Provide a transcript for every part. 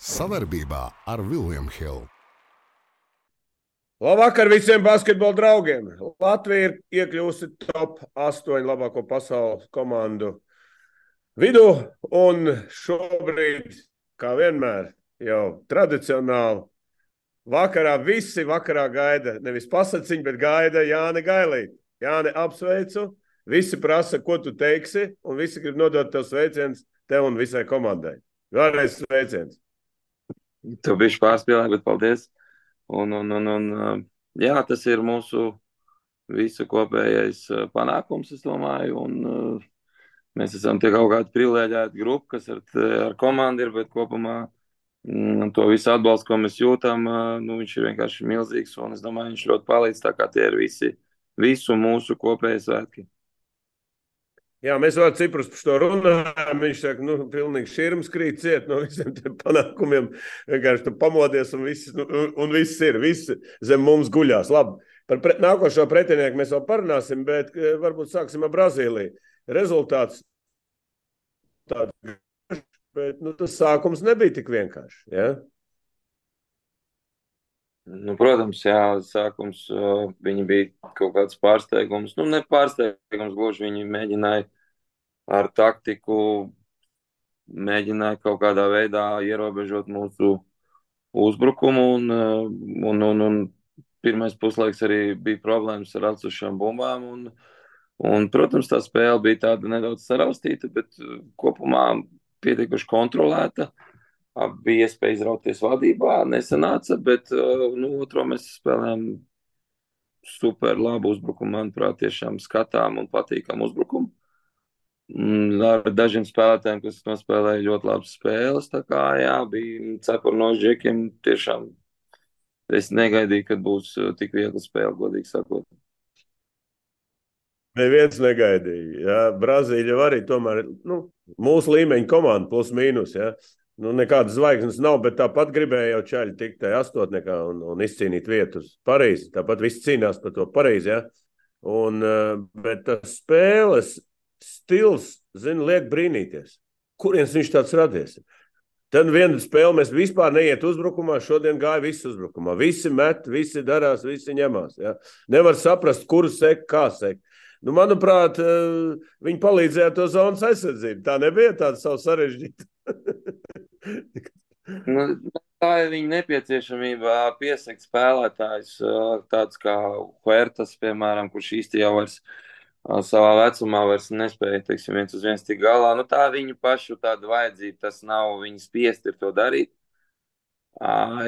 Savarbībā ar Vilniņu Hildu. Labvakar visiem basketbola draugiem! Latvija ir iekļuvusi top 8 labāko pasaules komandu vidū. Un šobrīd, kā vienmēr, jau tradicionāli vakarā visi vakarā gaida nevis pasakiņu, bet gaida Jāni Gailīti. Jāni, apsveicu! Visi prasa, ko tu teiksi, un visi grib nodot tev sveicienus tev un visai komandai. Vēlreiz sveiciens! Tu biji pārspīlējis, bet paldies. Un, un, un, un, jā, tas ir mūsu visu kopējais panākums, es domāju. Un, mēs esam tie kaut kādi privileģēti grupa, kas ar, ar komandu ir, bet kopumā mm, to visu atbalstu, ko mēs jūtam, nu, viņš ir vienkārši milzīgs. Un es domāju, viņš ļoti palīdz, tā kā tie ir visi, visu mūsu kopējie svētki. Jā, mēs vēl Ciprus par to runājam. Viņš saka, nu, pilnīgi šķirms krīt ciet no visiem tiem panākumiem. Vienkārši tu pamodies un viss, nu, un viss ir, viss zem mums guļās. Labi, par pre, nākošo pretinieku mēs vēl parunāsim, bet eh, varbūt sāksim ar Brazīliju. Rezultāts tāds, bet nu, tas sākums nebija tik vienkārši. Ja? Nu, protams, jā, sākums viņi bija kaut kāds pārsteigums. Nu, ne pārsteigums, gluži viņi mēģināja ar taktiku, mēģināja kaut kādā veidā ierobežot mūsu uzbrukumu. Un, un, un, un pirmais puslaiks arī bija problēmas ar atsušām bumbām. Un, un, protams, tā spēle bija tāda nedaudz saraustīta, bet kopumā pietiekuši kontrolēta. Uh, bija iespēja izrauties vadībā, nesanāca, bet uh, nu, otro mēs spēlējām super labu uzbrukumu, manuprāt, tiešām skatām un patīkam uzbrukumu. Mm, ar dažiem spēlētājiem, kas nospēlēja ļoti labas spēles, tā kā jā, bija cepuri no žekiem, tiešām es negaidīju, ka būs uh, tik viegli spēle, godīgi sakot. Neviens negaidīja. Jā. Brazīļa arī tomēr nu, mūsu līmeņa komanda, plus mīnus. Jā. Nu, nekādas zvaigznes nav, bet tāpat gribēja jau čaļi tikt tajā astotniekā un, un izcīnīt vietu uz Parīzi. Tāpat viss cīnās par to Parīzi. Ja? Un, eh, bet tas spēles stils, zinu, liek brīnīties. Kurienes viņš tāds radies? Tad viena spēle mēs vispār neiet uzbrukumā, šodien gāja visi uzbrukumā. Visi met, visi darās, visi ņemās. Ja? Nevar saprast, kuru sek, kā sek. Nu, manuprāt, eh, viņi palīdzēja to zonas aizsardzību. Tā nebija tāda savu sarežģīta. Nu, tā ir viņa nepieciešamība piesakt spēlētājus, tāds kā Huertas, piemēram, kurš īsti jau vairs savā vecumā vairs nespēja, teiksim, viens uz viens tik galā. Nu, tā viņu pašu tāda vajadzība, tas nav viņa spiest ir to darīt.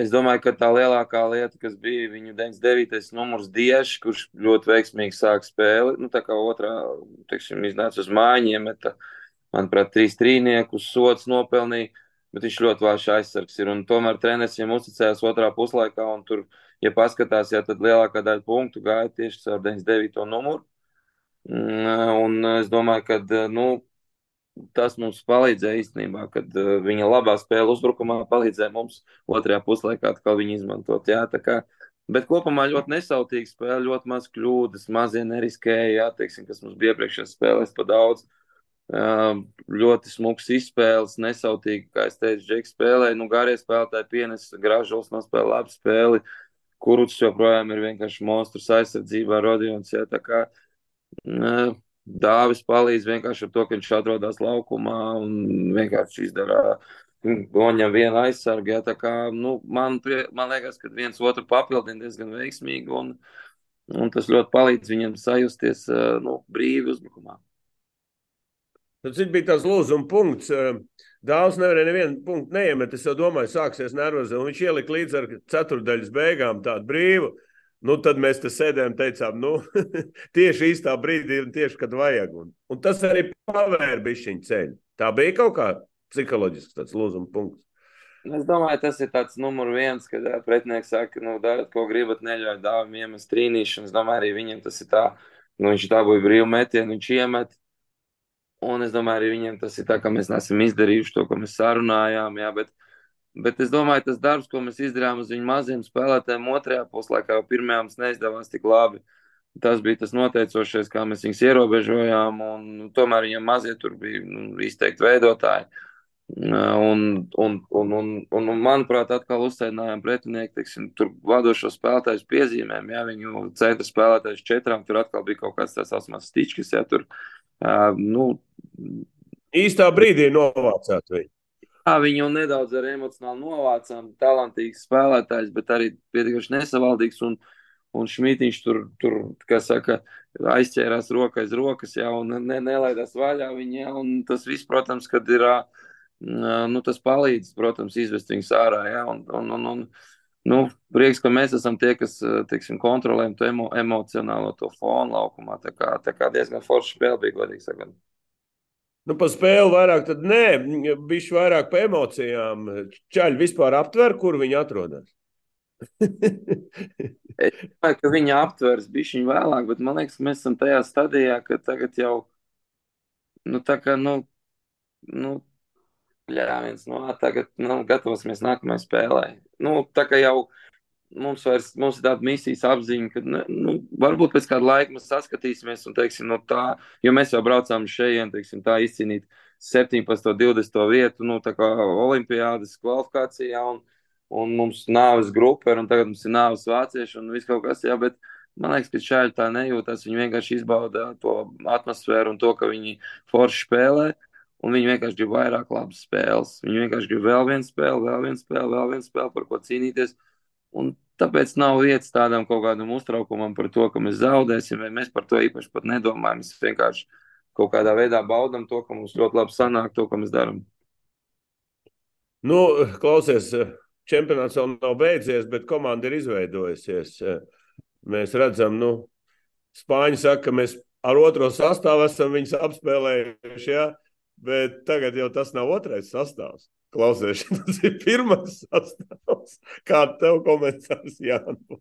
Es domāju, ka tā lielākā lieta, kas bija viņa 99. numurs Dieši, kurš ļoti veiksmīgi sāk spēli, nu, tā kā otrā, teiksim, iznāca uz mājiņiem, meta, manuprāt, trīs trīniekus, sots nopelnīja bet viņš ļoti vājš aizsargs ir. Un tomēr treneris viņam uzticējās otrā puslaikā, un tur, ja paskatās, jā, tad lielākā daļa punktu gāja tieši ar 99. numuru. Mm, un es domāju, ka nu, tas mums palīdzēja īstenībā, kad viņa labā spēle uzbrukumā palīdzēja mums otrajā puslaikā atkal viņu izmantot. Jā, kā, bet kopumā ļoti nesautīga spēle, ļoti maz kļūdas, mazie neriskēja, jā, teiksim, kas mums bija iepriekšējās spēlēs pa daudz. Uh, ļoti smags izspēles, nesautīgi, kā es teicu, Džeks spēlēja, nu, garie spēlētāji pienes, Gražuls nospēlē labu spēli, Kuruts joprojām ir vienkārši monstrs aizsardzībā, Rodions, jā, tā kā Dāvis palīdz vienkārši ar to, ka viņš atrodas laukumā un vienkārši izdara Goņam vienu aizsargu, jā, tā kā, nu, man, man liekas, ka viens otru papildina diezgan veiksmīgi un, un tas ļoti palīdz viņam sajusties, nu, brīvi uzbrukumā. Tad bija tas lūzuma punkts. Dāvs nevarēja nevienu punktu neiemet. Es domāju, sāksies nervozē. Viņš ielika līdz ar ceturdaļas beigām tādu brīvu. Nu, tad mēs te sēdējām teicām, nu, tieši īstā brīdī un tieši kad vajag. Un, un tas arī pavēra bišķiņu ceļu. Tā bija kaut kā psiholoģisks tāds lūzuma punkts. Es domāju, tas ir tāds numur viens, kad pretinieks saka, nu, dariet, ko gribat, neļauj dāvim iemest trīnīšanu. Es domāju, arī viņam tas ir tā, nu, viņš dabūja brīvu metienu, viņš iemet, Un es domāju, arī viņiem tas ir tā, ka mēs neesam izdarījuši to, ko mēs sarunājām. Jā, bet, bet es domāju, tas darbs, ko mēs izdarījām uz viņu maziem spēlētājiem, otrajā puslaikā, jau pirmajā mums neizdevās tik labi. Tas bija tas noteicošais, kā mēs viņus ierobežojām. Un, nu, tomēr viņiem mazie tur bija nu, izteikti veidotāji. Un, un, un, un, un, un manuprāt, atkal uzsēdinājām pretinieku, teiksim, tur vadošo spēlētāju piezīmēm, ja viņu centra spēlētājs četrām, tur atkal bija kaut kāds tās asmās stičkas, ja tur, uh, nu. Īstā brīdī novācāt viņu. Jā, viņu nedaudz ar emocionāli novācām, talantīgs spēlētājs, bet arī pietiekoši nesavaldīgs, un, un Šmītiņš tur, tur, saka, aizķērās rokas aiz rokas, jā, un ne, nelaidās vaļā viņa, jā, un tas viss, protams, kad ir. Nu, tas palīdz, protams, izvest viņus ārā. Ja? Un, un, un, un, nu, prieks, ka mēs esam tie, kas teiksim, kontrolējam to emo, emocionālo to fonu laukumā. Tā kā, tā kā diezgan forša spēle bija, godīgi sakot. Nu, pa spēli vairāk, tad nē, bišķi vairāk pa emocijām. Čaļi vispār aptver, kur viņi atrodas. es domāju, ka viņi aptvers bišķiņu vēlāk, bet man liekas, mēs esam tajā stadijā, ka tagad jau, nu, tā kā, nu, nu pļāviens, nu, tagad nu, gatavosimies nākamajai spēlē. Nu, tā kā jau mums, vairs, mums ir tāda misijas apziņa, ka ne, nu, varbūt pēc kāda laika mēs saskatīsimies un teiksim, no tā, jo mēs jau braucām šeit, teiksim, tā izcīnīt 17, 20 vietu, nu, tā kā olimpiādas kvalifikācijā, un, un mums nāves grupa ir, un tagad mums ir nāves vācieši un viss kaut kas, jā, bet man liekas, ka šādi tā nejūtas, viņi vienkārši izbauda to atmosfēru un to, ka viņi forši spēlē, un viņi vienkārši grib vairāk labas spēles. Viņi vienkārši grib vēl vienu spēli, vēl vienu spēli, vēl vienu spēli, par ko cīnīties. Un tāpēc nav vietas tādam kaut kādam uztraukumam par to, ka mēs zaudēsim, vai mēs par to īpaši pat nedomājam. Mēs vienkārši kaut kādā veidā baudam to, ka mums ļoti labi sanāk to, ko mēs darām. Nu, klausies, čempionāts vēl nav beidzies, bet komanda ir izveidojusies. Mēs redzam, nu, Spāņi saka, ka mēs ar otro sastāvu esam viņus apspēlējuši. Ja? Bet tagad jau tas nav otrais sastāvs. Klausies, tas ir pirmais sastāvs. Kāda tev komentārs jābūt?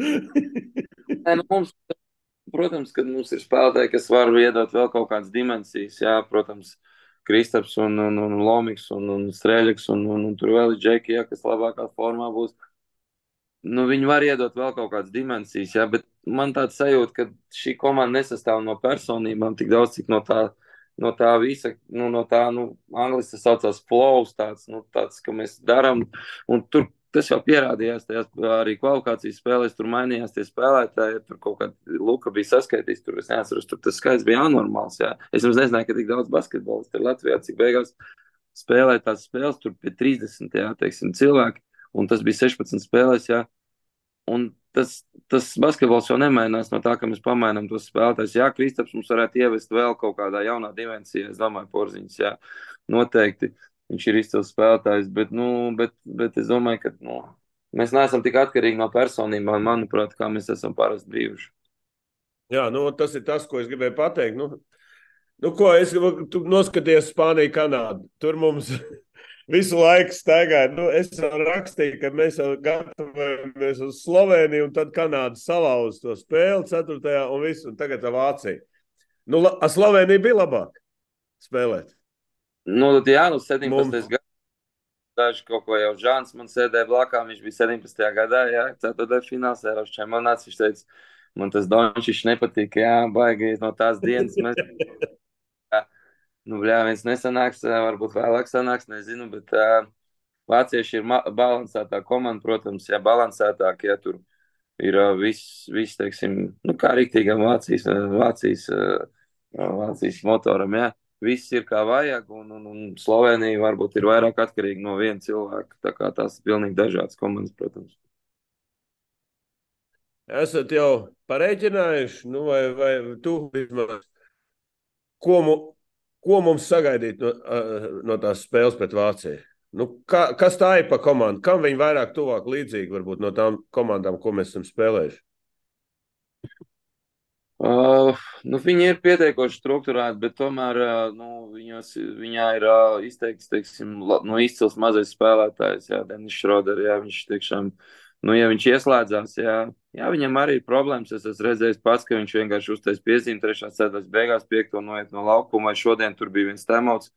nu, mums, protams, ka mums ir spēlētāji, kas var iedot vēl kaut kādas dimensijas. Jā, protams, Kristaps un, un, un Lomiks un, un Strēļiks un, un, un tur vēl ir Džeki, jā, kas labākā formā būs. Nu, viņi var iedot vēl kaut kādas dimensijas, jā, bet man tāds sajūta, ka šī komanda nesastāv no personībām tik daudz, cik no tā no tā visa, nu, no tā, nu, angļuiski tas saucās flows, tāds, nu, tāds, ka mēs darām, un tur tas jau pierādījās tajās arī kvalifikācijas spēlēs, tur mainījās tie spēlētāji, tur kaut kāda luka bija saskaitīts, tur es neatceros, tur tas skaits bija anormāls, jā. Es jums nezināju, ka tik daudz basketbolistu ir Latvijā, cik beigās spēlē tās spēles, tur pie 30, jā, teiksim, cilvēki, un tas bija 16 spēlēs, jā, un tas, tas basketbols jau nemainās no tā, ka mēs pamainām tos spēlētājus. Jā, Kristaps mums varētu ievest vēl kaut kādā jaunā dimensijā. Es domāju, Porziņš, jā, noteikti viņš ir izcils spēlētājs, bet, nu, bet, bet es domāju, ka nu, mēs neesam tik atkarīgi no personībām, manuprāt, kā mēs esam parasti bijuši. Jā, nu, tas ir tas, ko es gribēju pateikt. Nu, nu, ko es noskaties Spāniju, Kanādu. Tur mums visu laiku staigāju. Nu, es rakstīju, ka mēs jau gatavojamies uz Sloveniju, un tad Kanāda salauza to spēli 4. un visu, un tagad Vācija. Nu, ar Sloveniju bija labāk spēlēt. Nu, jā, nu 17. Mums... gadā. Daži kaut ko jau Žāns man sēdēja blakā, viņš bija 17. gadā, jā, 4. fināls Eiropas čempionāts. Viņš teica, man tas Dončiš nepatīk, jā, baigi no tās dienas. Mēs Nu, bļā, viens nesanāks, varbūt vēlāk sanāks, nezinu, bet uh, vācieši ir balansētā komanda, protams, ja balansētāk, ja tur ir uh, viss, vis, teiksim, nu, kā rīktīgam Vācijas, Vācijas, Vācijas motoram, ja. Viss ir kā vajag, un, un, un Slovenija varbūt ir vairāk atkarīga no viena cilvēka. Tā kā tās ir pilnīgi dažādas komandas, protams. Esat jau pareiķinājuši, nu, vai, vai tu vismaz, ko, mu, Ko mums sagaidīt no, no tās spēles pret Vāciju? Nu, kā, kas tā ir pa komandu? Kam viņi vairāk tuvāk līdzīgi varbūt no tām komandām, ko mēs esam spēlējuši? Uh, nu, viņi ir pietiekoši strukturēti, bet tomēr uh, nu, viņos, viņā ir uh, izteikts teiksim, nu, izcils mazais spēlētājs, Jā, Denis Šroders. Viņš tiešām uh, Nu, ja viņš ieslēdzās, jā, jā, viņam arī ir problēmas. Es esmu redzējis pats, ka viņš vienkārši uztaisīja piezīmi, trešā ceturtās beigās, piekto noiet no laukuma. Vai šodien tur bija viens temats,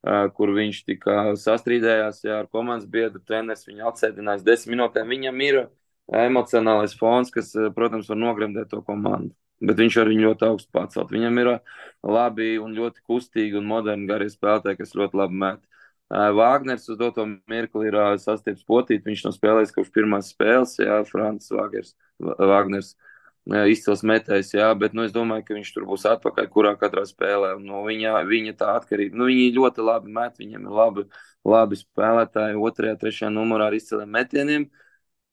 uh, kur viņš tika sastrīdējās jā, ar komandas biedru. Treneris viņu atsēdinājis desmit minūtēm. Viņam ir emocionālais fons, kas, protams, var nogremdēt to komandu. Bet viņš viņu ļoti augstu pacelt. Viņam ir labi un ļoti kustīgi un moderni garie spēlētāji, kas ļoti labi met. Vāgners uz doto mirkli ir sastieps potīt. Viņš nav spēlējis kopš pirmās spēles, jā, Francis Vāgers, Vāgners. Izcils metējs, jā, bet nu, es domāju, ka viņš tur būs atpakaļ, kurā katrā spēlē. No viņa, viņa tā atkarība. Nu, viņi ļoti labi met, viņiem ir labi, labi spēlētāji, otrajā, trešajā numurā ar izciliem metieniem.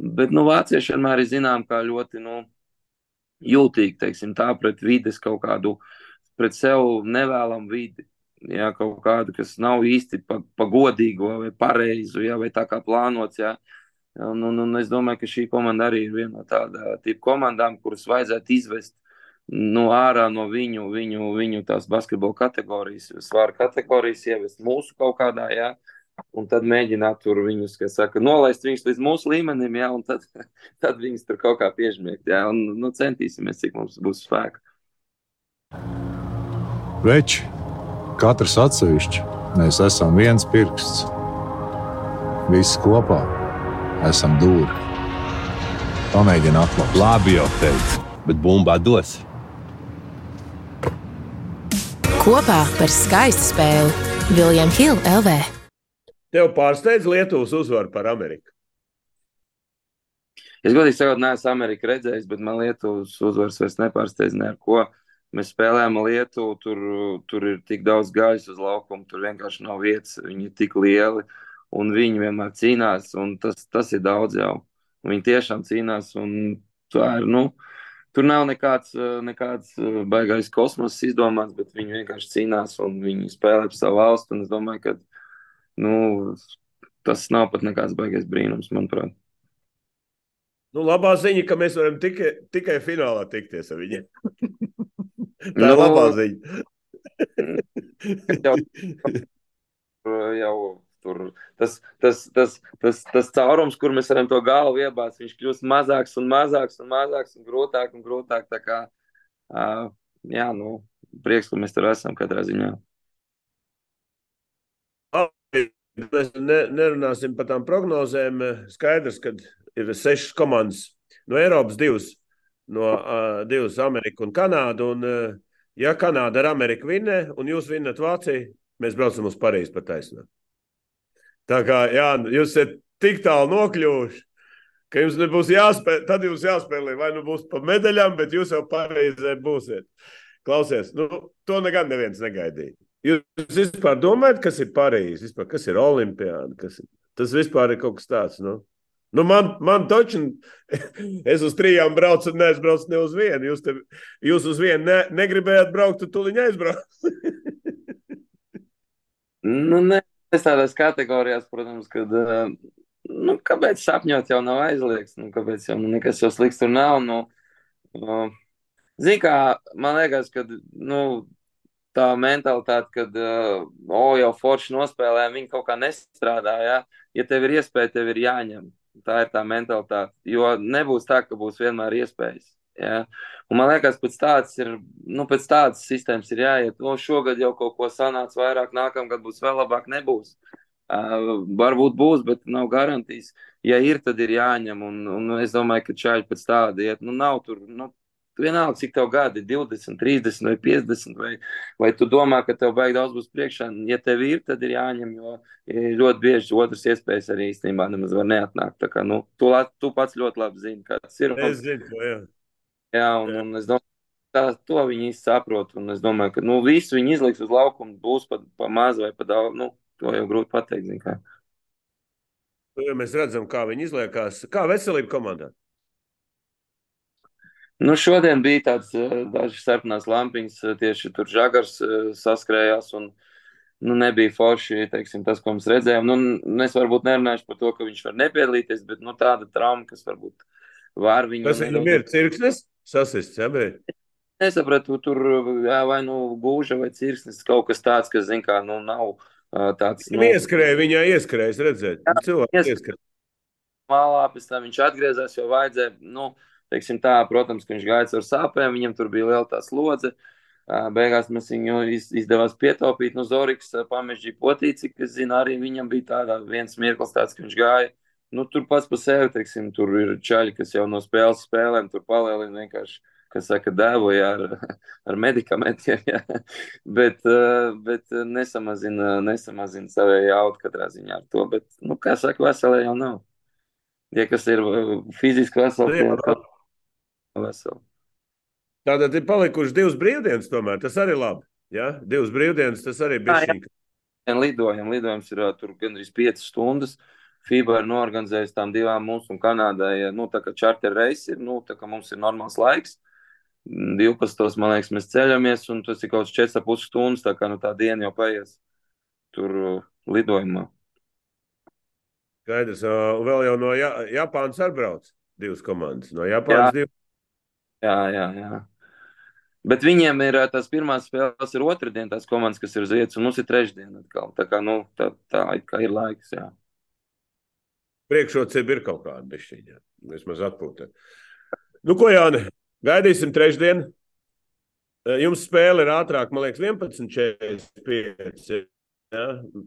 Bet nu, vācieši vienmēr ir zinām, kā ļoti nu, jūtīgi, teiksim, tā pret vides kaut kādu, pret sev nevēlamu vidi jā, kaut kādu, kas nav īsti pa, pa godīgu vai pareizu, jā, vai tā kā plānots. Jā. Un, un, un es domāju, ka šī komanda arī ir viena no tādām komandām, kuras vajadzētu izvest no ārā no viņu, viņu, viņu tās basketbola kategorijas, svāra kategorijas, ievest mūsu kaut kādā, jā, un tad mēģināt tur viņus, kas saka, nolaist viņus līdz mūsu līmenim, jā, un tad, tad viņus tur kaut kā piežmiegt, jā, un nu, centīsimies, cik mums būs spēka. Veči, Katrs atsevišķi mēs esam viens pirksts. Visi kopā esam dūri. Pamēģini atklāt. Labi, jau teicu, bet bumba dos. Kopā par skaistu spēli Viljams Hilde LV. Tev pārsteidz Lietuvas uzvaru par Ameriku. Es godīgi sakot, neesmu Ameriku redzējis, bet man Lietuvas uzvaras vairs nepārsteidz ne ar ko. Mēs spēlējām Lietuvu, tur, tur ir tik daudz gaisa uz laukuma, tur vienkārši nav vietas, viņi ir tik lieli, un viņi vienmēr cīnās, un tas, tas ir daudz jau. Viņi tiešām cīnās, un tā ir, nu, tur nav nekāds, nekāds baigais kosmos izdomāts, bet viņi vienkārši cīnās, un viņi spēlē par savu valstu, un es domāju, ka, nu, tas nav pat nekāds baigais brīnums, manuprāt. Nu, labā ziņa, ka mēs varam tikai, tikai finālā tikties ar viņiem. Tā ir nu, labā ziņa. jau, jau tur tas, tas, tas, tas, tas caurums, kur mēs varam to galvu iebāzt, viņš kļūst mazāks un mazāks un mazāks un grūtāk un grūtāk. Tā kā, uh, jā, nu, prieks, ka mēs tur esam katrā ziņā. Mēs ne, nerunāsim par tām prognozēm. Skaidrs, ka ir sešas komandas no Eiropas, divas no uh, divas Ameriku un Kanādu. Un, uh, ja Kanāda ar Ameriku vinnē, un jūs vinnat Vāciju, mēs braucam uz Parīzi pa taisnību. Tā kā jā, jūs esat tik tālu nokļuvuši, ka jums nebūs jāspēlē, tad jums jāspēlē, vai nu būs pa medaļām, bet jūs jau Parīzē būsiet. Klausies, nu, to negan neviens negaidīja. Jūs vispār domājat, kas ir vispār, kas ir Olimpiāda? Kas ir? Tas vispār ir kaut kas tāds. Nu? Nu man, man taču, es uz trijām braucu, un neaizbraucu ne uz vienu. Jūs, te, jūs uz vienu ne, negribējāt braukt, tad tuliņ aizbraukt. nu, ne, es tādās kategorijās, protams, kad, eh, nu, kāpēc sapņot jau nav aizliegts, nu, kāpēc jau nu, nekas jau slikts tur nav. Nu, nu, Zini, kā man liekas, ka nu, tā mentalitāte, ka, uh, o, jau forši nospēlējām, viņi kaut kā nestrādā. Ja, ja tev ir iespēja, tev ir jāņem. Tā ir tā mentalitāte. Jo nebūs tā, ka būs vienmēr iespējas. Ja? Un man liekas, pēc tādas, ir, nu, pēc tādas sistēmas ir jāiet. No šogad jau kaut ko sanāca vairāk, nākamgad būs vēl labāk. Nebūs. Uh, varbūt būs, bet nav garantijas. Ja ir, tad ir jāņem. Un, un es domāju, ka čāļi pēc tāda iet. Nu, nav tur, nu, Vienalga, cik tev gadi, 20, 30 vai 50, vai, vai tu domā, ka tev baigi daudz būs priekšā. Ja tev ir, tad ir jāņem, jo ļoti bieži otrs iespējas arī īstenībā nemaz var neatnākt. Tā kā, nu, tu, tu pats ļoti labi zini, kāds ir. Es zinu, to, jā. Jā, un, jā. un es domāju, tā, to viņi saprot. Un es domāju, ka nu, visu viņi izliks uz laukumu, būs pa, pa maz vai pa daudz. Nu, to jau grūti pateikt. Kā. Ja mēs redzam, kā viņi izliekās. Kā veselība komandā? Nu, šodien bija tāds eh, dažs sarkanās lampiņas, eh, tieši tur žagars eh, saskrējās un nu, nebija forši, teiksim, tas, ko mēs redzējām. Nu, es varbūt nerunāšu par to, ka viņš var nepiedalīties, bet nu, tāda trauma, kas varbūt var viņu. Tas viņam ir cirksnis, sasists, jā, bet. Nesapratu, tur jā, vai nu gūža vai cirksnis, kaut kas tāds, kas, zin kā, nu, nav tāds. Nu, ieskrēja, viņā ieskrēja, redzēt, cilvēks ieskrēja. Malā, pēc tam viņš atgriezās, jo vajadzēja, nu, teiksim tā, protams, ka viņš gāja ar sāpēm, viņam tur bija liela tā slodze. Beigās mēs viņu izdevās pietaupīt. Nu, Zoriks pamežģīja potīci, kas, zina, arī viņam bija tādā viens mirklis tāds, ka viņš gāja. Nu, tur pats par sevi, teiksim, tur ir čaļi, kas jau no spēles spēlēm tur palielina vienkārši kas saka, dēvoja ar, ar medikamentiem, jā. bet, bet nesamazina, nesamazina savēju jaudu katrā ziņā ar to. Bet, nu, kā saka, veselē jau nav. Ja kas ir fiziski veseli, tad veseli. Tātad ir palikuši divas brīvdienas, tomēr tas arī labi. Ja? Divas brīvdienas, tas arī bija šī. Lidojam, lidojums ir tur gandrīz 5 stundas. FIBA ir norganizējusi tām divām mums un Kanādai, nu, tā kā charter reisi ir, nu, tā kā mums ir normāls laiks. 12. man liekas, mēs ceļamies, un tas ir kaut kāds 4,5 stundas, tā kā nu, tā diena jau paies tur lidojumā. Skaidrs, un vēl jau no Jā Japānas atbrauc divas komandas. No Japānas jā. divas. Jā, jā, jā. Bet viņiem ir tās pirmās spēles, ir otrdien, tās komandas, kas ir uz vietas, un mums ir trešdien atkal. Tā kā, nu, tā, tā kā ir laiks, jā. Priekšrocība ir kaut kāda bišķiņa, vismaz atpūtē. Nu, ko, Jāni, gaidīsim trešdien. Jums spēle ir ātrāk, man liekas, 11.45. Ja?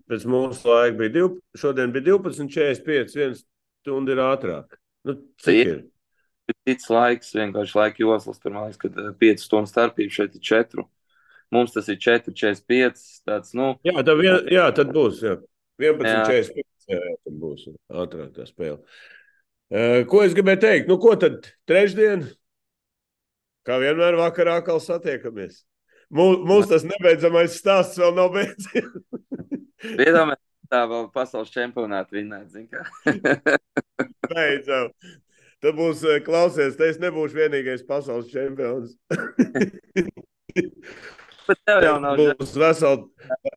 Pēc mūsu laika bija 12, šodien bija 12.45, viens stunda ir ātrāk. Nu, cik ir? Cits laiks, vienkārši laika joslas, tur man liekas, ka 5 stundu starpība šeit ir 4. Mums tas ir 4,45. Tāds, nu, jā, tad, vien, jā, tad būs. Jā. 11,45. Jā, jā, tad būs ātrāk tā spēle. Uh, ko es gribēju teikt? Nu, ko tad trešdien? Kā vienmēr vakarā atkal satiekamies. Mums tas nebeidzamais stāsts vēl nav beidzies. Iedomājieties, tā vēl pasaules čempionāta vinnēt. Beidzam. Tad būs klausies, te es nebūšu vienīgais pasaules čempions. Bet tev jau nav būs veseli.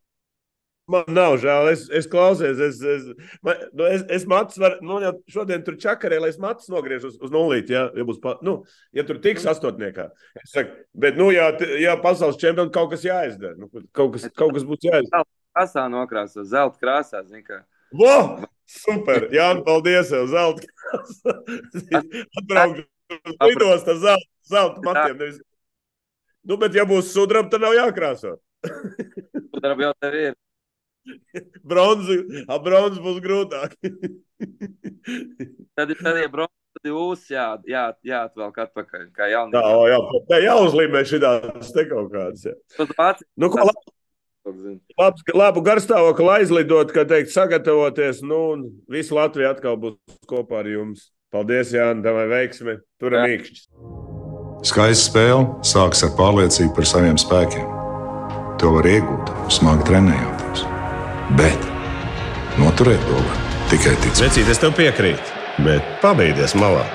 Man nav žēl, es, es klausies, es, es, man, nu, es, es matus varu, nu, jau šodien tur čakarē, lai es matus nogriežu uz, uz nulīti, ja, ja būs, pa, nu, ja tur tiks astotniekā. Es saku, bet, nu, jā, jā pasaules čempionu kaut kas jāizdara, nu, kaut kas, kaut kas būs jāizdara. Krāsā nokrāsā, zelta krāsā, zin kā. Vo! Super! Jā, paldies zelta. Atbraukšu uz lidostu zelta, zelta matiem. Nevis... Nu, bet ja būs sudraba, tad nav jākrāso. Sudraba jau tev ir. Bronzi, ap bronzi būs grūtāk. tad tad, ja bronzi, tad jūs jā, jā, jāatvelk atpakaļ, kā jaunīgi. Jā, jā, jā, jāuzlīmē šitās te kaut kādas. Jā. Nu, ko, labi, labs, labu garstāvokli aizlidot, kā teikt, sagatavoties, nu, un visu Latviju atkal būs kopā ar jums. Paldies, Jāni, tavai veiksmi, turam īkšķis. Skaista spēle sākas ar pārliecību par saviem spēkiem. To var iegūt, smagi trenējoties. Bet noturēt to var tikai ticēt. Vecīt, es tev piekrītu, bet pabeigties malā.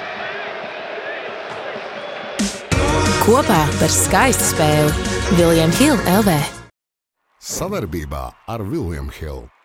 Kopā par skaistu spēli Viljams Hilde LV. Savarbībā ar Vilniņu Hildu.